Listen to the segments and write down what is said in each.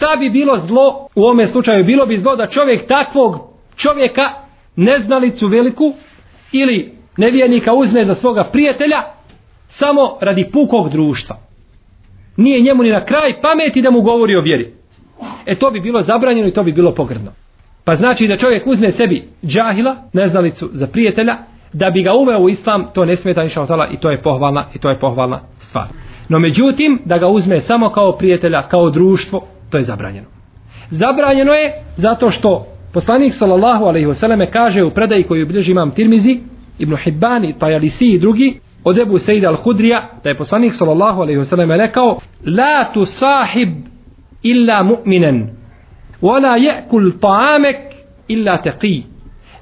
Šta bi bilo zlo u ovome slučaju? Bilo bi zlo da čovjek takvog čovjeka, neznalicu veliku, ili nevjernika uzme za svoga prijatelja, samo radi pukog društva. Nije njemu ni na kraj pameti da mu govori o vjeri. E to bi bilo zabranjeno i to bi bilo pogrdno. Pa znači da čovjek uzme sebi džahila, neznalicu za prijatelja, da bi ga uveo u islam, to ne smeta inša otala i to je pohvalna i to je pohvalna stvar. No međutim, da ga uzme samo kao prijatelja, kao društvo, to je zabranjeno. Zabranjeno je zato što poslanik sallallahu alaihi wasallam kaže u predaji koju bilježi imam Tirmizi, Ibn Hibbani, Tajalisi i drugi, od Ebu Sejda al-Hudrija, da je poslanik sallallahu alaihi wasallam rekao, La tu sahib illa mu'minen, wala je'kul ta'amek illa teqi.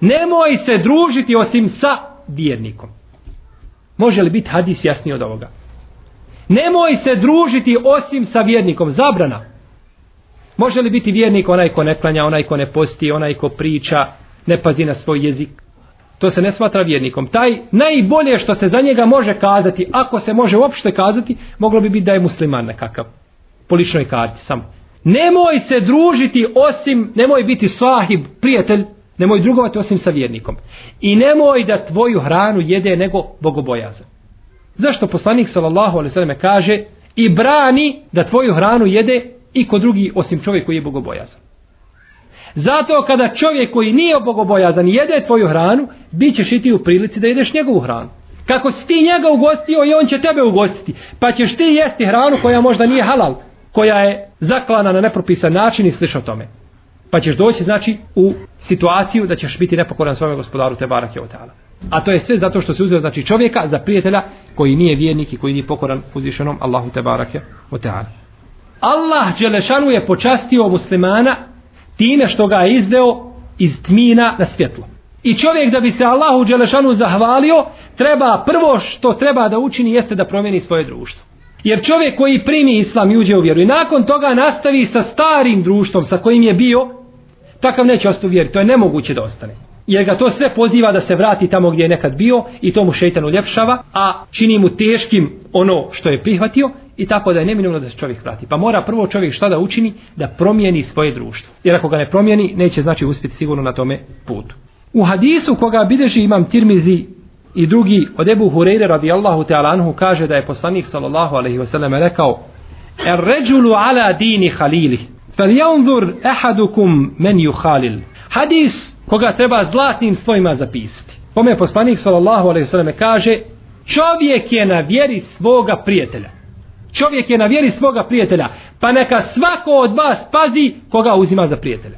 Nemoj se družiti osim sa vjernikom. Može li biti hadis jasniji od ovoga? Nemoj se družiti osim sa vjernikom. Zabrana. Može li biti vjernik onaj ko ne klanja, onaj ko ne posti, onaj ko priča, ne pazi na svoj jezik? To se ne smatra vjernikom. Taj najbolje što se za njega može kazati, ako se može uopšte kazati, moglo bi biti da je musliman nekakav. Po ličnoj karti samo. Nemoj se družiti osim, nemoj biti sahib, prijatelj, nemoj drugovati osim sa vjernikom. I nemoj da tvoju hranu jede nego bogobojazan. Zašto poslanik sallallahu alejhi ve selleme kaže i brani da tvoju hranu jede i ko drugi osim čovjek koji je bogobojazan. Zato kada čovjek koji nije bogobojazan jede tvoju hranu, bit ćeš i ti u prilici da jedeš njegovu hranu. Kako si ti njega ugostio i on će tebe ugostiti, pa ćeš ti jesti hranu koja možda nije halal, koja je zaklana na nepropisan način i slično tome. Pa ćeš doći znači u situaciju da ćeš biti nepokoran svome gospodaru te barake otala. A to je sve zato što se uzeo znači čovjeka za prijatelja koji nije vjernik i koji nije pokoran uzvišenom Allahu te barake otala. Allah Đelešanu je počastio muslimana time što ga je izveo iz tmina na svjetlo. I čovjek da bi se Allahu Đelešanu zahvalio, treba prvo što treba da učini jeste da promijeni svoje društvo. Jer čovjek koji primi islam i uđe u vjeru i nakon toga nastavi sa starim društvom sa kojim je bio, takav neće ostati u vjeri. To je nemoguće da ostane. Jer ga to sve poziva da se vrati tamo gdje je nekad bio i to mu šeitan uljepšava, a čini mu teškim ono što je prihvatio i tako da je neminovno da se čovjek vrati. Pa mora prvo čovjek šta da učini? Da promijeni svoje društvo. Jer ako ga ne promijeni, neće znači uspjeti sigurno na tome putu. U hadisu koga bideži imam Tirmizi i drugi od Ebu Hureyre radijallahu ta'ala anhu kaže da je poslanik sallallahu alaihi wasallam rekao Er ređulu ala dini halili fel jaunzur ehadukum men juhalil Hadis koga treba zlatnim slojima zapisati. Kome poslanik sallallahu alaihi wasallam kaže čovjek je na vjeri svoga prijatelja. Čovjek je na vjeri svoga prijatelja. Pa neka svako od vas pazi koga uzima za prijatelja.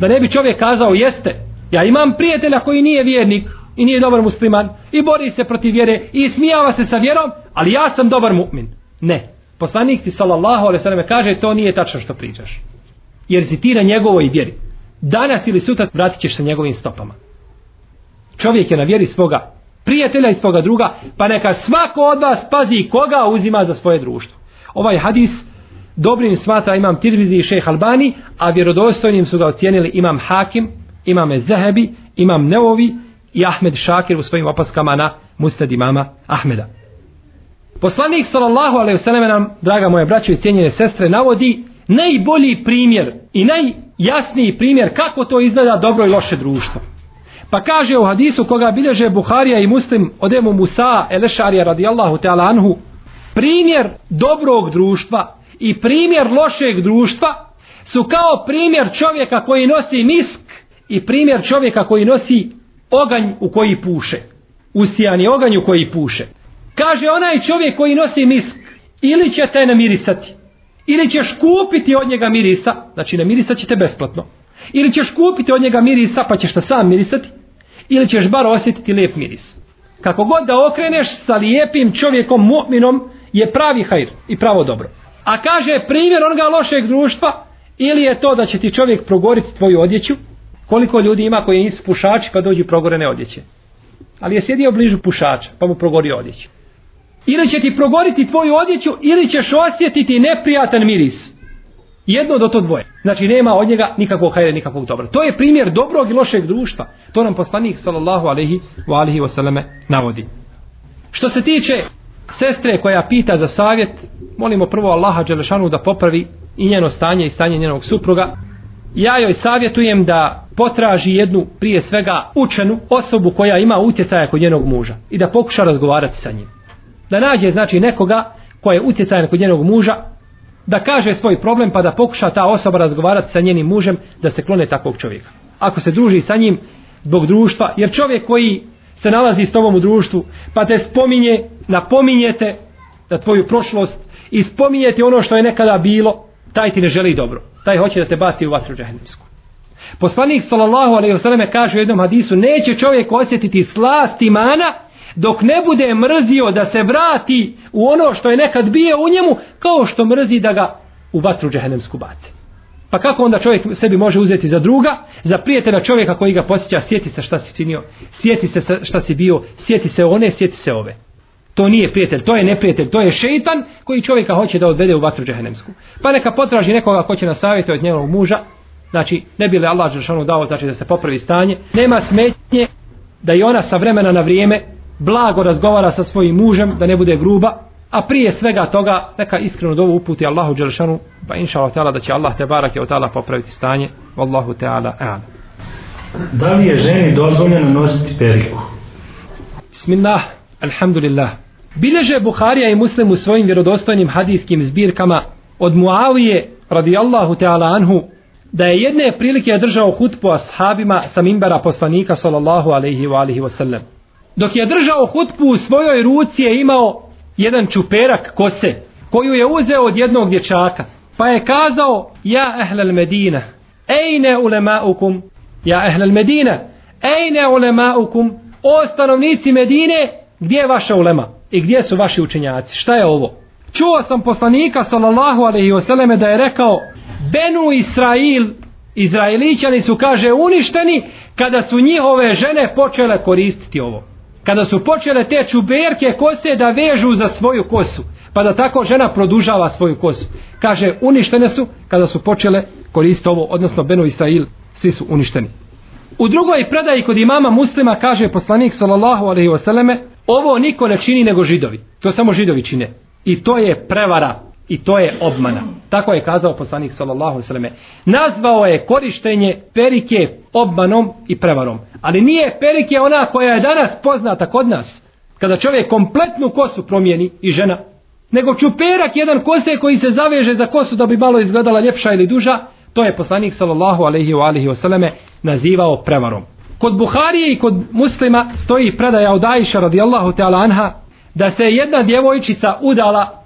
Da ne bi čovjek kazao jeste. Ja imam prijatelja koji nije vjernik i nije dobar musliman i bori se protiv vjere i smijava se sa vjerom, ali ja sam dobar mu'min. Ne. Poslanik ti sallallahu alaihi sallam kaže to nije tačno što pričaš. Jer si ti na njegovoj vjeri. Danas ili sutra vratit ćeš se njegovim stopama. Čovjek je na vjeri svoga prijatelja i svoga druga, pa neka svako od vas pazi koga uzima za svoje društvo. Ovaj hadis dobrim smatra imam Tirmizi i šejh Albani, a vjerodostojnim su ga ocijenili imam Hakim, imam Zahebi, imam Neovi i Ahmed Šakir u svojim opaskama na Mustad imama Ahmeda. Poslanik sallallahu alejhi ve sellem nam, draga moje braćo i cijenjene sestre, navodi najbolji primjer i najjasniji primjer kako to izgleda dobro i loše društvo. Pa kaže u hadisu koga bilježe Buharija i Muslim od Emu Musa Elešarija radijallahu ta'ala anhu primjer dobrog društva i primjer lošeg društva su kao primjer čovjeka koji nosi misk i primjer čovjeka koji nosi oganj u koji puše. Usijani oganj u koji puše. Kaže onaj čovjek koji nosi misk ili će te namirisati ili ćeš kupiti od njega mirisa znači namirisat će te besplatno ili ćeš kupiti od njega mirisa pa ćeš se sam mirisati ili ćeš bar osjetiti lijep miris. Kako god da okreneš sa lijepim čovjekom mu'minom je pravi hajr i pravo dobro. A kaže primjer onoga lošeg društva ili je to da će ti čovjek progoriti tvoju odjeću koliko ljudi ima koji nisu pušači pa dođu progorene odjeće. Ali je sjedio bližu pušača pa mu progori odjeću. Ili će ti progoriti tvoju odjeću ili ćeš osjetiti neprijatan miris. Jedno do to dvoje. Znači nema od njega nikakvog hajre, nikakvog dobra. To je primjer dobrog i lošeg društva. To nam poslanik sallallahu alaihi wa alihi wasallam navodi. Što se tiče sestre koja pita za savjet, molimo prvo Allaha Đelešanu da popravi i njeno stanje i stanje njenog supruga ja joj savjetujem da potraži jednu prije svega učenu osobu koja ima utjecaja kod njenog muža i da pokuša razgovarati sa njim da nađe znači nekoga koja je utjecajan kod njenog muža da kaže svoj problem pa da pokuša ta osoba razgovarati sa njenim mužem da se klone takvog čovjeka. Ako se druži sa njim zbog društva jer čovjek koji se nalazi s tobom u društvu pa te spominje napominjete da tvoju prošlost i spominjete ono što je nekada bilo taj ti ne želi dobro. Taj hoće da te baci u vatru džahennemsku poslanik sallallahu alejhi ve selleme kaže u jednom hadisu neće čovjek osjetiti slast imana dok ne bude mrzio da se vrati u ono što je nekad bio u njemu kao što mrzi da ga u vatru džehennemsku baci. Pa kako onda čovjek sebi može uzeti za druga za prijatelja čovjeka koji ga posjeća sjeti se šta si činio sjeti se šta si bio sjeti se one sjeti se ove. To nije prijatelj, to je neprijatelj, to je šeitan koji čovjeka hoće da odvede u vatru džehennemsku. Pa neka potraži nekoga ko će na savjeti od njegovog muža, znači ne bi li Allah Žešanu dao znači da se popravi stanje, nema smetnje da i ona sa vremena na vrijeme blago razgovara sa svojim mužem, da ne bude gruba, a prije svega toga neka iskreno dovu uputi Allahu Đelšanu, pa inša Allah da će Allah te barak je od ta'ala popraviti stanje. Wallahu ta'ala a'ala. Da li je ženi dozvoljeno nositi periku? Bismillah, alhamdulillah. Bileže Buharija i Muslim u svojim vjerodostojnim hadijskim zbirkama od Muavije radijallahu ta'ala anhu da je jedne prilike držao hutbu ashabima sa mimbara poslanika sallallahu alaihi wa alihi wasallam. Dok je držao hutbu u svojoj ruci je imao jedan čuperak kose koju je uzeo od jednog dječaka. Pa je kazao, ja ehlel medina, ejne ulemaukum, ja ehlel medina, ejne ulemaukum, o stanovnici Medine, gdje je vaša ulema? I gdje su vaši učenjaci? Šta je ovo? Čuo sam poslanika sallallahu alaihi wasallam da je rekao Benu Israil Izraelićani su kaže uništeni kada su njihove žene počele koristiti ovo. Kada su počele te čuberke kose da vežu za svoju kosu. Pa da tako žena produžava svoju kosu. Kaže uništene su kada su počele koristiti ovo. Odnosno Benu Israil svi su uništeni. U drugoj predaji kod imama muslima kaže poslanik sallallahu alaihi wasallame ovo niko ne čini nego židovi. To samo židovi čine. I to je prevara i to je obmana. Tako je kazao poslanik sallallahu alejhi ve Nazvao je korištenje perike obmanom i prevarom. Ali nije perike ona koja je danas poznata kod nas. Kada čovjek kompletnu kosu promijeni i žena, nego čuperak jedan kose koji se zaveže za kosu da bi malo izgledala ljepša ili duža, to je poslanik sallallahu alejhi ve alihi nazivao prevarom. Kod Buharije i kod muslima stoji predaja od Ajša radijallahu ta'ala anha da se jedna djevojčica udala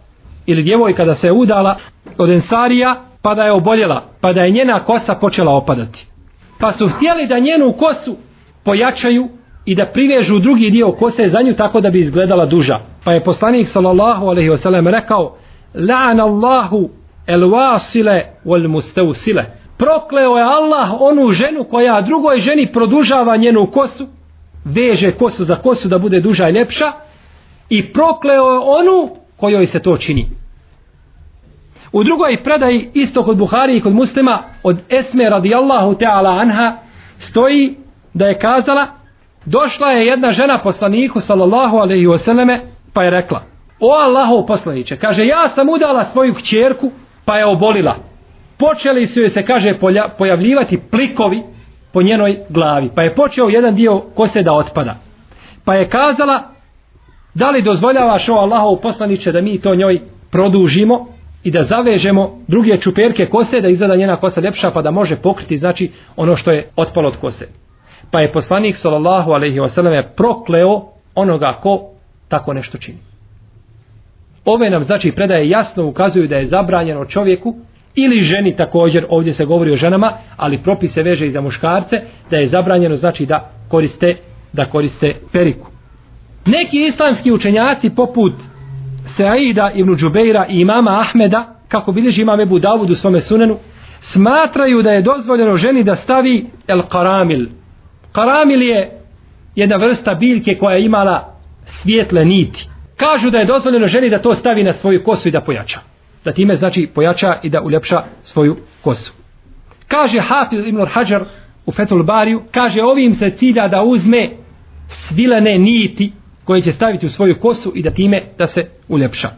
ili djevojka da se udala od Ensarija pa da je oboljela pa da je njena kosa počela opadati. Pa su htjeli da njenu kosu pojačaju i da privežu drugi dio kose za nju tako da bi izgledala duža. Pa je poslanik sallallahu alaihi wasallam rekao La'an Allahu el wasile wal mustausile prokleo je Allah onu ženu koja drugoj ženi produžava njenu kosu, veže kosu za kosu da bude duža i ljepša, i prokleo je onu kojoj se to čini. U drugoj predaji, isto kod Buhari i kod muslima, od Esme radijallahu ta'ala anha, stoji da je kazala, došla je jedna žena poslaniku, sallallahu alaihi wasallame, pa je rekla, o Allahov poslaniće, kaže, ja sam udala svoju kćerku, pa je obolila. Počeli su joj se kaže pojavljivati plikovi po njenoj glavi pa je počeo jedan dio kose da otpada. Pa je kazala da li dozvoljavaš o Allahov poslaniće da mi to njoj produžimo? I da zavežemo druge čuperke kose da izgleda njena kosa ljepša pa da može pokriti znači ono što je otpalo od kose pa je poslanik sallallahu alejhi ve selleme prokleo onoga ko tako nešto čini Ove nam znači predaje jasno ukazuju da je zabranjeno čovjeku ili ženi također, ovdje se govori o ženama, ali propis se veže i za muškarce, da je zabranjeno znači da koriste, da koriste periku. Neki islamski učenjaci poput Saida ibn Đubeira i imama Ahmeda, kako bilježi imam Ebu Davud u svome sunenu, smatraju da je dozvoljeno ženi da stavi el karamil. Karamil je jedna vrsta biljke koja je imala svijetle niti. Kažu da je dozvoljeno ženi da to stavi na svoju kosu i da pojača da time znači pojača i da uljepša svoju kosu. Kaže Hafiz ibn Hajar u Fethul Bariju, kaže ovim se cilja da uzme svilene niti koje će staviti u svoju kosu i da time da se uljepša.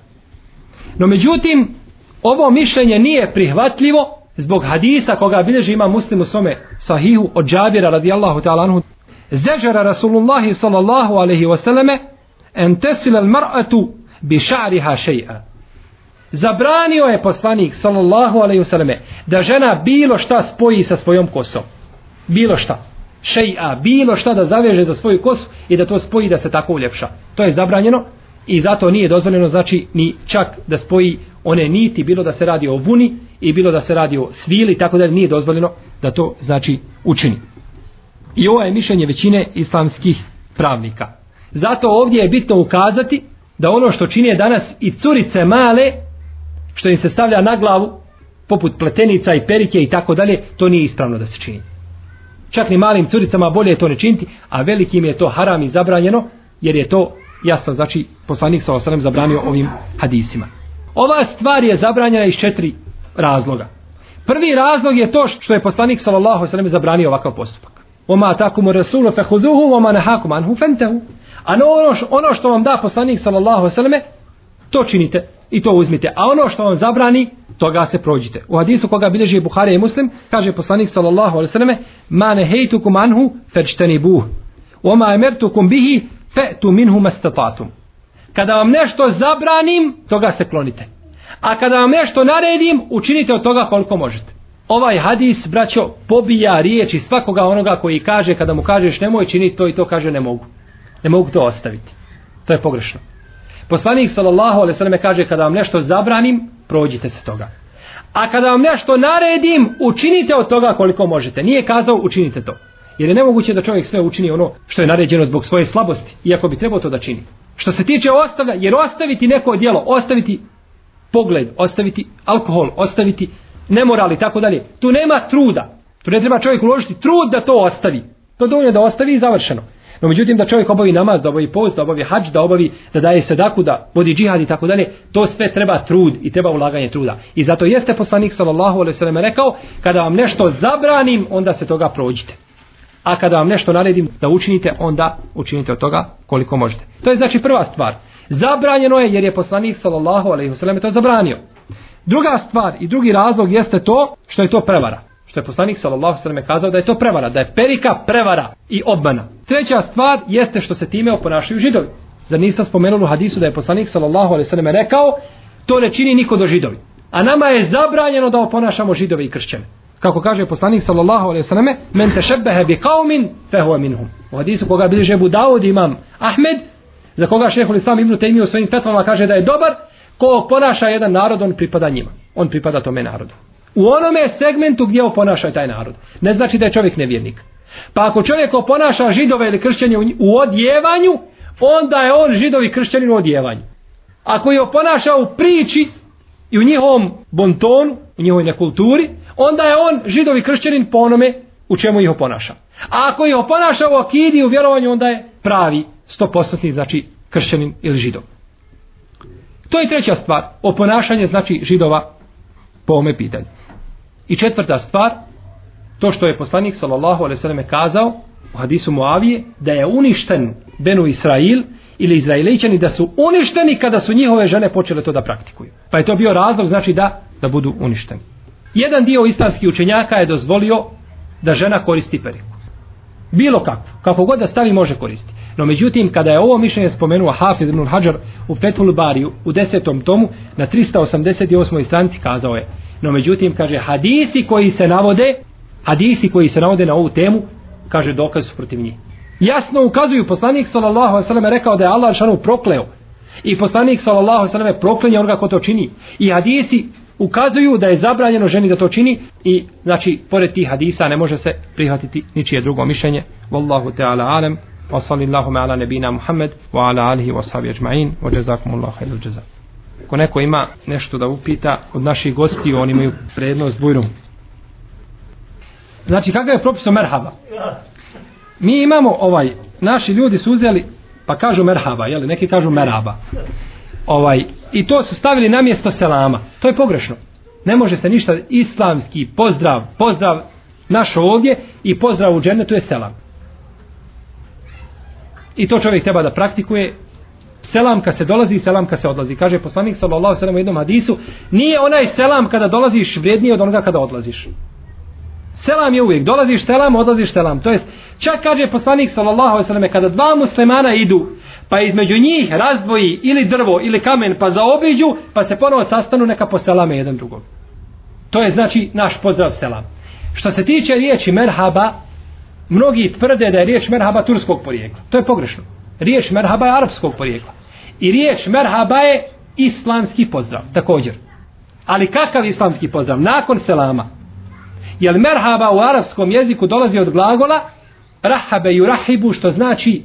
No međutim, ovo mišljenje nije prihvatljivo zbog hadisa koga bilježi ima muslim u svome sahihu od Džabira radijallahu ta'ala anhu. Zeđara Rasulullahi sallallahu alaihi wasallame en tesile mar'atu bi ša'riha še'a. Zabranio je poslanik sallallahu alaihi wasallame da žena bilo šta spoji sa svojom kosom. Bilo šta šeja, bilo šta da zaveže za svoju kosu i da to spoji da se tako uljepša. To je zabranjeno i zato nije dozvoljeno znači ni čak da spoji one niti bilo da se radi o vuni i bilo da se radi o svili tako da nije dozvoljeno da to znači učini. I ovo je mišljenje većine islamskih pravnika. Zato ovdje je bitno ukazati da ono što čini danas i curice male što im se stavlja na glavu poput pletenica i perike i tako dalje to nije ispravno da se čini čak ni malim curicama bolje je to ne činiti a velikim je to haram i zabranjeno jer je to jasno znači poslanik sa osanem zabranio ovim hadisima ova stvar je zabranjena iz četiri razloga prvi razlog je to što je poslanik sallallahu alejhi zabranio ovakav postupak Oma takum rasulu fakhuduhu wa ma nahakum anhu fantahu. A ono, ono što vam da poslanik sallallahu alejhi ve to činite i to uzmite. A ono što vam zabrani, toga se prođite. U hadisu koga bilježi Buhari i Muslim, kaže poslanik sallallahu alejhi ve selleme: "Ma nehaytukum anhu fajtanibuh. Wa ma amartukum bihi fa'tu minhu mastata'tum." Kada vam nešto zabranim, toga se klonite. A kada vam nešto naredim, učinite od toga koliko možete ovaj hadis, braćo, pobija riječi svakoga onoga koji kaže, kada mu kažeš nemoj činiti to i to, kaže ne mogu. Ne mogu to ostaviti. To je pogrešno. Poslanik sallallahu alejhi ve selleme kaže kada vam nešto zabranim, prođite se toga. A kada vam nešto naredim, učinite od toga koliko možete. Nije kazao učinite to. Jer je nemoguće da čovjek sve učini ono što je naređeno zbog svoje slabosti, iako bi trebao to da čini. Što se tiče ostavlja, jer ostaviti neko djelo, ostaviti pogled, ostaviti alkohol, ostaviti nemoral i tako dalje. Tu nema truda. Tu ne treba čovjek uložiti trud da to ostavi. To dovoljno da ostavi i završeno. No međutim da čovjek obavi namaz, da obavi post, da obavi hađ, da obavi da daje sedaku, da vodi džihad i tako dalje, to sve treba trud i treba ulaganje truda. I zato jeste poslanik sallallahu alejhi ve sellem rekao, kada vam nešto zabranim, onda se toga prođite. A kada vam nešto naredim da učinite, onda učinite od toga koliko možete. To je znači prva stvar. Zabranjeno je jer je poslanik sallallahu alejhi ve sellem to zabranio. Druga stvar i drugi razlog jeste to što je to prevara. Što je poslanik sallallahu alejhi ve kazao da je to prevara, da je perika prevara i obmana. Treća stvar jeste što se time oponašaju židovi. Za nisam spomenuo u hadisu da je poslanik sallallahu alejhi ve rekao to ne čini niko do židovi. A nama je zabranjeno da oponašamo židove i kršćane. Kako kaže poslanik sallallahu alejhi ve selleme, men tashabbaha bi qaumin fa huwa minhum. U hadisu koga bilježi Abu Daud imam Ahmed, za koga šejhul Islam Ibn Taymije u svojim fetvama kaže da je dobar, ko ponaša jedan narod, on pripada njima. On pripada tome narodu. U onome segmentu gdje oponaša taj narod. Ne znači da je čovjek nevjernik. Pa ako čovjek oponaša židove ili kršćanje u odjevanju, onda je on židovi kršćanin u odjevanju. Ako je oponaša u priči i u njihovom bontonu, u njihovoj nekulturi, onda je on židovi kršćanin po onome u čemu ih oponaša. A ako ih oponaša u akidi, u vjerovanju, onda je pravi, stopostatni, znači kršćanin ili židov. To je treća stvar, oponašanje znači židova po ome pitanju. I četvrta stvar, to što je poslanik sallallahu alejhi ve selleme kazao u hadisu Muavije da je uništen Benu Israil ili Izraelićani da su uništeni kada su njihove žene počele to da praktikuju. Pa je to bio razlog znači da da budu uništeni. Jedan dio islamskih učenjaka je dozvolio da žena koristi periku. Bilo kako, kako god da stavi može koristiti. No međutim, kada je ovo mišljenje spomenuo Hafid ibn Hajar u Fethul Bariju u desetom tomu na 388. stranici kazao je no međutim, kaže, hadisi koji se navode hadisi koji se navode na ovu temu kaže, dokaz su protiv njih. Jasno ukazuju, poslanik sallallahu alejhi ve sellem rekao da je Allah šanu prokleo i poslanik sallallahu alejhi ve sellem proklenje onoga ko to čini. I hadisi ukazuju da je zabranjeno ženi da to čini i znači pored tih hadisa ne može se prihvatiti ničije drugo mišljenje wallahu ta'ala alem. wa sallallahu ala nabina muhammed wa ala alihi wa sahbihi ajma'in wa jazakumullahu Ako ko neko ima nešto da upita od naših gostiju, oni imaju prednost bujrum znači kakav je propis o merhaba? Mi imamo ovaj naši ljudi su uzeli pa kažu merhaba jeli neki kažu merhaba. Ovaj i to su stavili na mjesto selama. To je pogrešno. Ne može se ništa islamski pozdrav pozdrav naš ovdje i pozdrav u džennetu je selam. I to čovjek treba da praktikuje selam kad se dolazi i selam kad se odlazi. Kaže poslanik sallallahu alejhi ve sellem u jednom hadisu, nije onaj selam kada dolaziš vrijedniji od onoga kada odlaziš. Selam je uvijek, dolaziš selam, odlaziš selam. To jest, čak kaže poslanik sallallahu alejhi ve selleme kada dva muslimana idu, pa između njih razdvoji ili drvo ili kamen, pa zaobiđu, pa se ponovo sastanu neka poselame jedan drugog. To je znači naš pozdrav selam. Što se tiče riječi merhaba, mnogi tvrde da je riječ merhaba turskog porijekla. To je pogrešno. Riječ merhaba je arapskog porijekla. I riječ merhaba je islamski pozdrav, također. Ali kakav islamski pozdrav? Nakon selama. Jer merhaba u arapskom jeziku dolazi od glagola rahabe i rahibu, što znači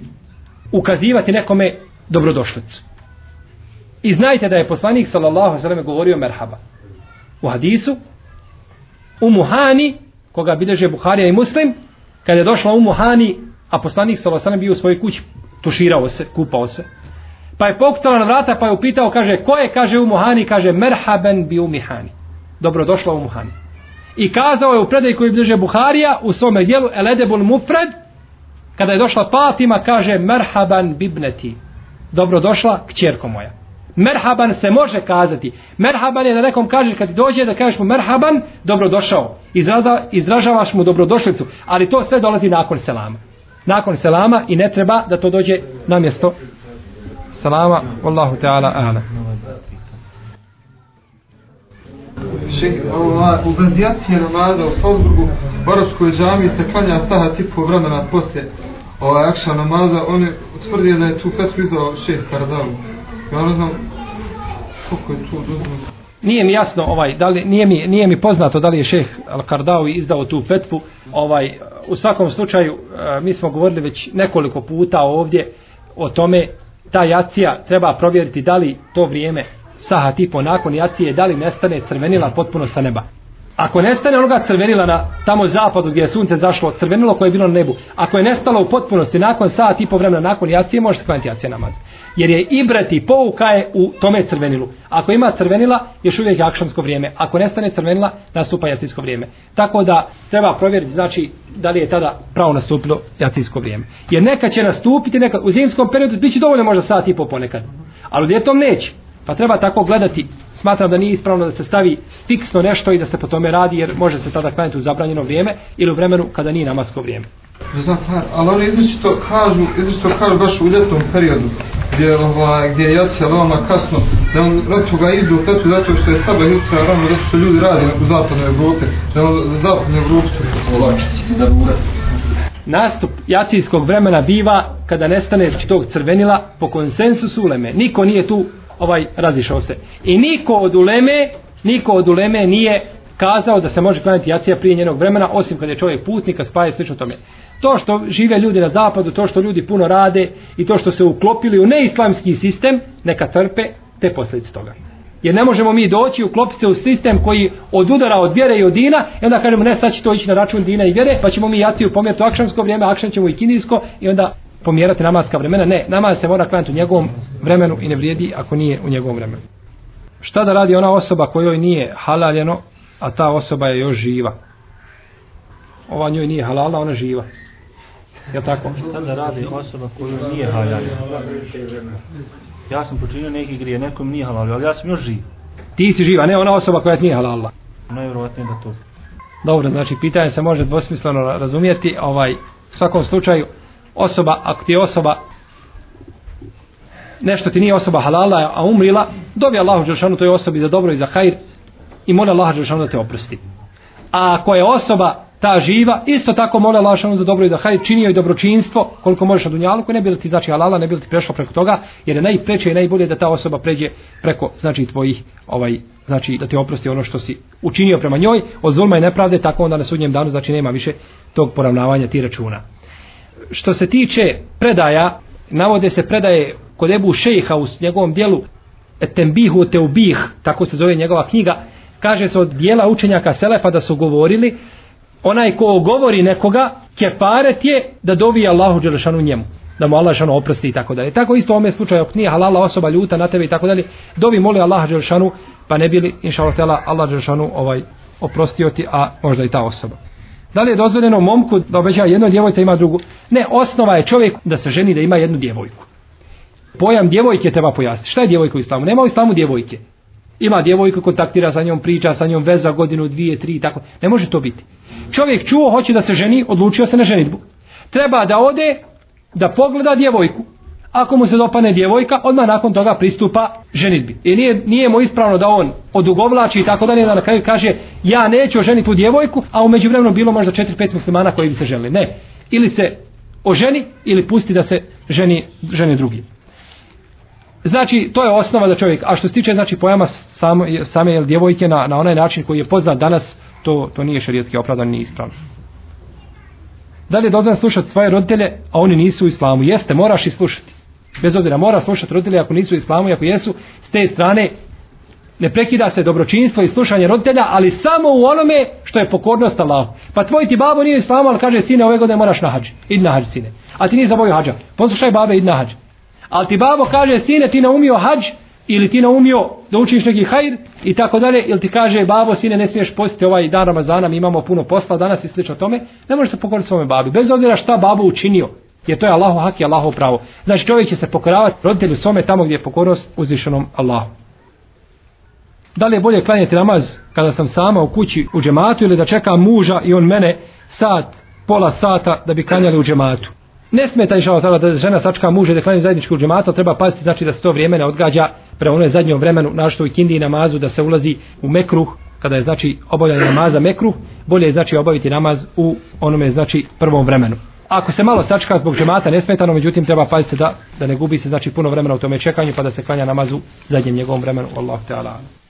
ukazivati nekome dobrodošlicu. I znajte da je poslanik sallallahu sallam govorio merhaba. U hadisu u Muhani, koga bilježe Buharija i Muslim, kada je došla u Muhani, a poslanik sallallahu sallam bio u svojoj kući, tuširao se, kupao se, Pa je pokucala na vrata pa je upitao, kaže, ko je, kaže u Muhani, kaže, merhaben bi u Mihani. Dobrodošla u Muhani. I kazao je u predaj koji bliže Buharija u svome dijelu Eledebul Mufred, kada je došla Fatima, kaže, merhaban bibneti. Dobrodošla kćerko moja. Merhaban se može kazati. Merhaban je da nekom kaže kad ti dođe da kažeš mu merhaban, dobrodošao. Izraza, izražavaš mu dobrodošlicu. Ali to sve dolazi nakon selama. Nakon selama i ne treba da to dođe na mjesto selama. wallahu ta'ala a'la. Šek, ova, u gazijaciji namaza u Salzburgu, u Arabskoj džami se klanja saha tipu vremena posle ovaj akša namaza, oni utvrdio da je tu fetvu izdao šeh Karadavu. Ja ne znam koliko je tu dozvoljeno. Nije mi jasno ovaj da li nije mi nije mi poznato da li je šejh Al-Kardawi izdao tu fetvu ovaj u svakom slučaju e, mi smo govorili već nekoliko puta ovdje o tome ta jacija treba provjeriti da li to vrijeme saha tipo nakon jacije da li nestane crvenila potpuno sa neba. Ako nestane onoga crvenila na tamo zapadu gdje je sunce zašlo, crvenilo koje je bilo na nebu, ako je nestalo u potpunosti nakon sat i po vremena nakon jacije, može se klaniti jacija namaz. Jer je ibrati pouka je u tome crvenilu. Ako ima crvenila, još uvijek je akšansko vrijeme. Ako nestane crvenila, nastupa jacijsko vrijeme. Tako da treba provjeriti, znači, da li je tada pravo nastupilo jacijsko vrijeme. Jer neka će nastupiti, neka, u zimskom periodu bit će dovoljno možda sat i po ponekad. Ali u ljetom neće. Pa treba tako gledati. Smatram da nije ispravno da se stavi fiksno nešto i da se po tome radi jer može se tada klanjati u zabranjeno vrijeme ili u vremenu kada nije namasko vrijeme. Znam, ali oni izričito kažu, izričito kažu baš u ljetnom periodu gdje, ovaj, gdje je jacija veoma kasno, da on ratu ga izdu fetu zato što je sabah jutra rano, zato što ljudi radi u zapadnoj Evropi, da on za zapadnoj Evropi olakšiti da uradi. Nastup jacijskog vremena biva kada nestane tog crvenila po konsensusu uleme. Niko nije tu ovaj razišao se. I niko od uleme, niko od uleme nije kazao da se može klanjati jacija prije njenog vremena, osim kad je čovjek putnika, spaje slično tome. To što žive ljudi na zapadu, to što ljudi puno rade i to što se uklopili u neislamski sistem, neka trpe te posljedice toga. Jer ne možemo mi doći u uklopiti se u sistem koji odudara od vjere i od dina i onda kažemo ne sad će to ići na račun dina i vjere pa ćemo mi jaciju pomjeriti u akšansko vrijeme, akšan ćemo i kinijsko i onda pomjerati namaska vremena. Ne, namaz se mora klanjati u njegovom vremenu i ne vrijedi ako nije u njegovom vremenu. Šta da radi ona osoba kojoj nije halaljeno, a ta osoba je još živa? Ova njoj nije halalna, ona živa. Je tako? Šta da radi osoba koja nije halaljena? Ja sam počinio neki grije, nekom nije halalio, ali ja sam još živ. Ti si živa, ne ona osoba koja nije halalna. Najvjerovatnije da to. Dobro, znači pitanje se može dvosmisleno razumijeti. Ovaj, u svakom slučaju, osoba, ako ti je osoba nešto ti nije osoba halala, a umrila, dobi Allahu Đelšanu toj osobi za dobro i za hajr i moli Allah Đelšanu da te oprosti. A ako je osoba ta živa, isto tako moli Allah Đelšanu za dobro i da hajr činio i dobročinstvo koliko možeš na dunjalu, ne bi ti znači halala, ne bi ti prešlo preko toga, jer je najpreće i najbolje da ta osoba pređe preko znači tvojih ovaj znači da te oprosti ono što si učinio prema njoj od zulma i nepravde tako onda na sudnjem danu znači nema više tog poravnavanja ti računa što se tiče predaja, navode se predaje kod Ebu Šejha u njegovom dijelu Tembihu Teubih, tako se zove njegova knjiga, kaže se od dijela učenjaka Selefa da su govorili, onaj ko govori nekoga, kefaret je da dovi Allahu Đelešanu njemu da mu Allah šanu oprosti i tako dalje. Tako isto u ovome slučaju, ako nije halala osoba ljuta na tebe i tako dalje, dovi moli Allah Đelešanu, pa ne bili, inša Allah, Allah Đelešanu ovaj, oprostio ti, a možda i ta osoba. Da li je dozvoljeno momku da obeća jednu djevojca ima drugu? Ne, osnova je čovjek da se ženi da ima jednu djevojku. Pojam djevojke treba pojasniti. Šta je djevojka u islamu? Nema u islamu djevojke. Ima djevojku, kontaktira sa njom, priča sa njom, veza godinu, dvije, tri, tako. Ne može to biti. Čovjek čuo, hoće da se ženi, odlučio se na ženitbu. Treba da ode, da pogleda djevojku. Ako mu se dopane djevojka, odmah nakon toga pristupa ženitbi. I nije, nije mu ispravno da on odugovlači i tako dalje, da na kraju kaže ja neću ženiti tu djevojku, a umeđu vremenu bilo možda 4-5 muslimana koji bi se želi. Ne. Ili se oženi ili pusti da se ženi, ženi drugi. Znači, to je osnova da čovjek, a što se tiče znači, pojama same, same djevojke na, na onaj način koji je poznat danas, to, to nije šarijetski opravdan, nije ispravno. Da li je dozvan slušati svoje roditelje, a oni nisu u islamu? Jeste, moraš i slušati. Bez obzira, mora slušati roditelje ako nisu u islamu i ako jesu, s te strane ne prekida se dobročinstvo i slušanje roditelja, ali samo u onome što je pokornost Allahu. Pa tvoj ti babo nije u islamu, ali kaže, sine, ove godine moraš na hađ. Idi na hađ, sine. A ti nije zabavio hađa. Poslušaj babe, idi na hađ. Ali ti babo kaže, sine, ti naumio hađ, ili ti naumio da učiš neki hajr i tako dalje, ili ti kaže babo, sine, ne smiješ postiti ovaj dan Ramazana, mi imamo puno posla danas i slično tome, ne može se pokoriti svome babi, bez obzira šta babo učinio, jer to je Allahu hak i Allahu pravo. Znači čovjek će se pokoravati roditelju svome tamo gdje je pokornost uzvišenom Allahu. Da li je bolje klanjati namaz kada sam sama u kući u džematu ili da čekam muža i on mene sat, pola sata da bi klanjali u džematu? Ne smeta išao tada da žena sačka muže da klanje u džematu, treba paziti znači da se to vrijeme ne odgađa pre onoj zadnjom vremenu, našto u kindi namazu da se ulazi u mekruh, kada je znači obavljanje namaza mekruh, bolje je znači obaviti namaz u onome znači prvom vremenu. Ako se malo sačka zbog džemata nesmetano, međutim treba paziti da, da ne gubi se znači puno vremena u tome čekanju pa da se klanja namazu zadnjem njegovom vremenu. Allah Teala.